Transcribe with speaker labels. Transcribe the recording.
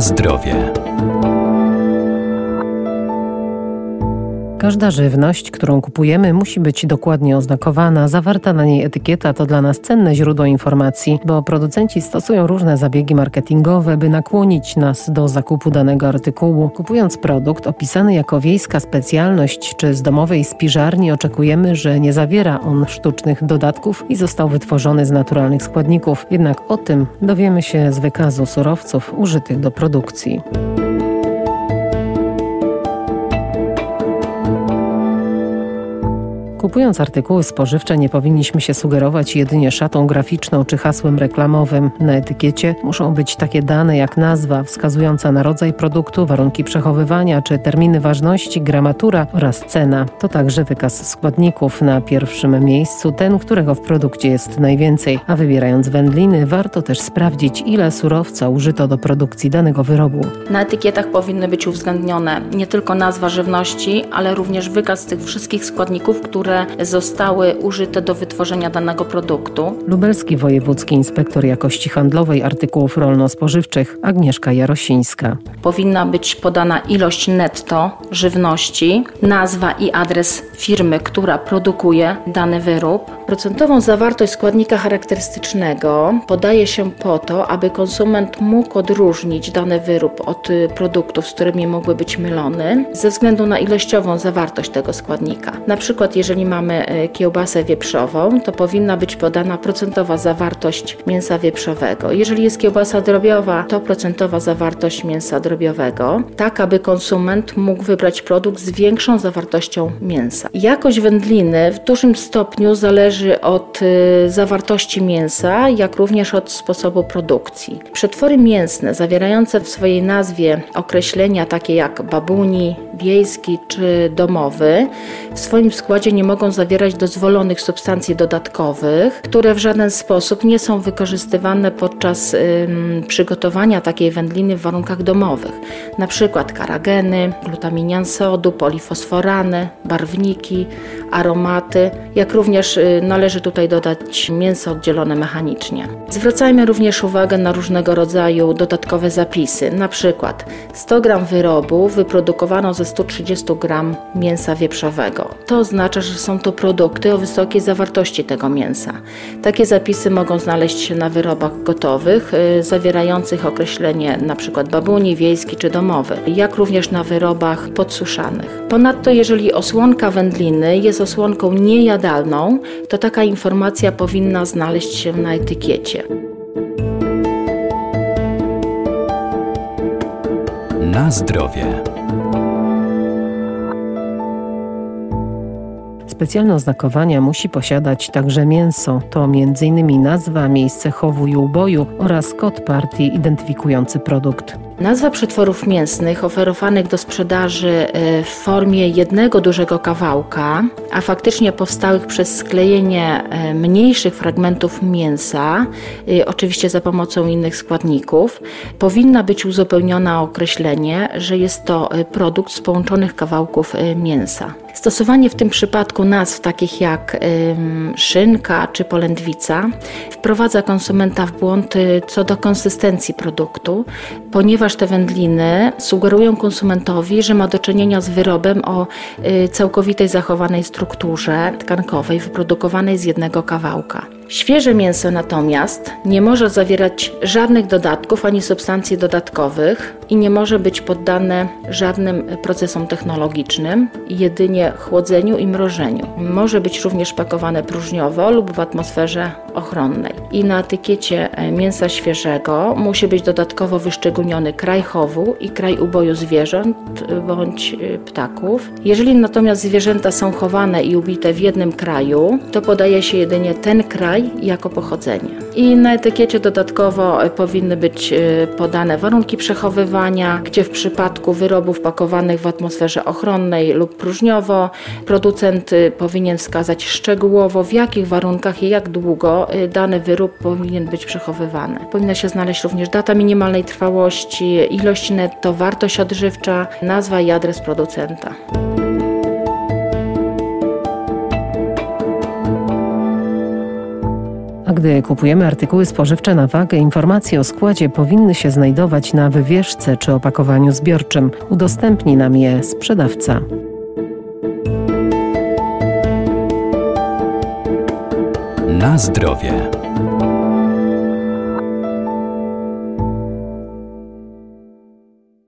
Speaker 1: Zdrowie. Każda żywność, którą kupujemy, musi być dokładnie oznakowana. Zawarta na niej etykieta to dla nas cenne źródło informacji, bo producenci stosują różne zabiegi marketingowe, by nakłonić nas do zakupu danego artykułu. Kupując produkt opisany jako wiejska specjalność czy z domowej spiżarni, oczekujemy, że nie zawiera on sztucznych dodatków i został wytworzony z naturalnych składników. Jednak o tym dowiemy się z wykazu surowców użytych do produkcji. Kupując artykuły spożywcze nie powinniśmy się sugerować jedynie szatą graficzną czy hasłem reklamowym. Na etykiecie muszą być takie dane jak nazwa wskazująca na rodzaj produktu, warunki przechowywania czy terminy ważności, gramatura oraz cena. To także wykaz składników. Na pierwszym miejscu ten, którego w produkcie jest najwięcej, a wybierając wędliny warto też sprawdzić ile surowca użyto do produkcji danego wyrobu.
Speaker 2: Na etykietach powinny być uwzględnione nie tylko nazwa żywności, ale również wykaz tych wszystkich składników, które które zostały użyte do wytworzenia danego produktu.
Speaker 1: Lubelski Wojewódzki Inspektor Jakości Handlowej Artykułów Rolno-Spożywczych Agnieszka Jarosińska.
Speaker 2: Powinna być podana ilość netto żywności, nazwa i adres firmy, która produkuje dany wyrób. Procentową zawartość składnika charakterystycznego podaje się po to, aby konsument mógł odróżnić dany wyrób od produktów, z którymi mógłby być mylony, ze względu na ilościową zawartość tego składnika. Na przykład, jeżeli mamy e, kiełbasę wieprzową, to powinna być podana procentowa zawartość mięsa wieprzowego. Jeżeli jest kiełbasa drobiowa, to procentowa zawartość mięsa drobiowego, tak aby konsument mógł wybrać produkt z większą zawartością mięsa. Jakość wędliny w dużym stopniu zależy od e, zawartości mięsa, jak również od sposobu produkcji. Przetwory mięsne zawierające w swojej nazwie określenia takie jak babuni, wiejski czy domowy w swoim składzie nie mogą zawierać dozwolonych substancji dodatkowych, które w żaden sposób nie są wykorzystywane podczas ym, przygotowania takiej wędliny w warunkach domowych. Przykład karageny, glutaminian sodu, polifosforany, barwniki, aromaty, jak również y, należy tutaj dodać mięso oddzielone mechanicznie. Zwracajmy również uwagę na różnego rodzaju dodatkowe zapisy, na przykład 100 g wyrobu wyprodukowano ze 130 g mięsa wieprzowego. To oznacza, że są to produkty o wysokiej zawartości tego mięsa. Takie zapisy mogą znaleźć się na wyrobach gotowych, y, zawierających określenie np. babuni, wiejski czy domowy, jak również na wyrobach podsuszanych. Ponadto, jeżeli osłonka wędliny jest osłonką niejadalną, to taka informacja powinna znaleźć się na etykiecie.
Speaker 1: Na zdrowie. Specjalne oznakowania musi posiadać także mięso. To m.in. nazwa, miejsce chowu i uboju oraz kod partii identyfikujący produkt.
Speaker 2: Nazwa przetworów mięsnych oferowanych do sprzedaży e, w formie jednego dużego kawałka, a faktycznie powstałych przez sklejenie e, mniejszych fragmentów mięsa, e, oczywiście za pomocą innych składników, powinna być uzupełniona o określenie, że jest to produkt z połączonych kawałków mięsa. Stosowanie w tym przypadku nazw takich jak szynka czy polędwica wprowadza konsumenta w błąd co do konsystencji produktu, ponieważ ponieważ te wędliny sugerują konsumentowi, że ma do czynienia z wyrobem o y, całkowitej zachowanej strukturze tkankowej wyprodukowanej z jednego kawałka. Świeże mięso natomiast nie może zawierać żadnych dodatków ani substancji dodatkowych i nie może być poddane żadnym procesom technologicznym, jedynie chłodzeniu i mrożeniu. Może być również pakowane próżniowo lub w atmosferze ochronnej. I na etykiecie e, mięsa świeżego musi być dodatkowo wyszczególniony kraj chowu i kraj uboju zwierząt bądź e, ptaków. Jeżeli natomiast zwierzęta są chowane i ubite w jednym kraju, to podaje się jedynie ten kraj, kraj jako pochodzenie. I na etykiecie dodatkowo e, powinny być e, podane warunki przechowywania, gdzie w przypadku wyrobów pakowanych w atmosferze ochronnej lub próżniowo producent e, powinien wskazać szczegółowo w jakich warunkach i jak długo dany wyrób powinien być przechowywany. Powinna się znaleźć również data minimalnej trwałości, ilość netto, wartość odżywcza, nazwa i adres producenta.
Speaker 1: Gdy kupujemy artykuły spożywcze na wagę, informacje o składzie powinny się znajdować na wywieszce czy opakowaniu zbiorczym. Udostępni nam je sprzedawca.
Speaker 3: Na zdrowie.